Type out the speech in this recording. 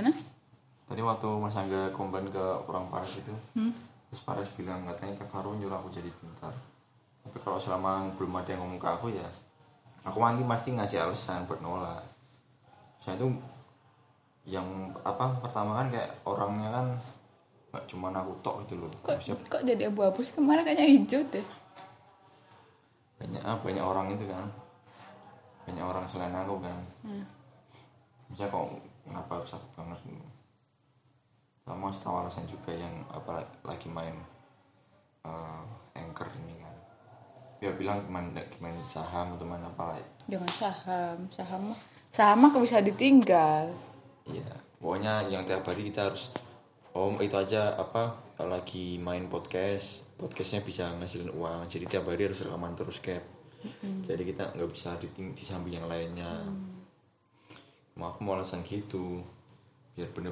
Mana? tadi waktu Mas Angga komplain ke orang Paris itu Hmm? terus Paris bilang katanya ke Faro nyuruh aku jadi pintar tapi kalau selama belum ada yang ngomong ke aku ya aku nanti pasti ngasih alasan buat nolak saya itu yang apa pertama kan kayak orangnya kan nggak cuma aku tok gitu loh Kok, Maksudnya kok jadi abu-abu sih? Kemarin kayaknya hijau deh. banyak ah, banyak orang itu kan banyak orang selain aku kan Hmm. Bisa kok kenapa harus aku banget? Sama harus tahu alasan juga yang apa lagi main eh, anchor ini kan. Dia bilang main main saham atau main apa Jangan saham, saham mah saham mah kok bisa ditinggal. iya pokoknya yang tiap hari kita harus om itu aja apa kalau lagi main podcast podcastnya bisa ngasilin uang. Jadi tiap hari harus rekaman terus cap jadi kita nggak bisa di, di samping yang lainnya. Mau aku mau alasan gitu. Biar bener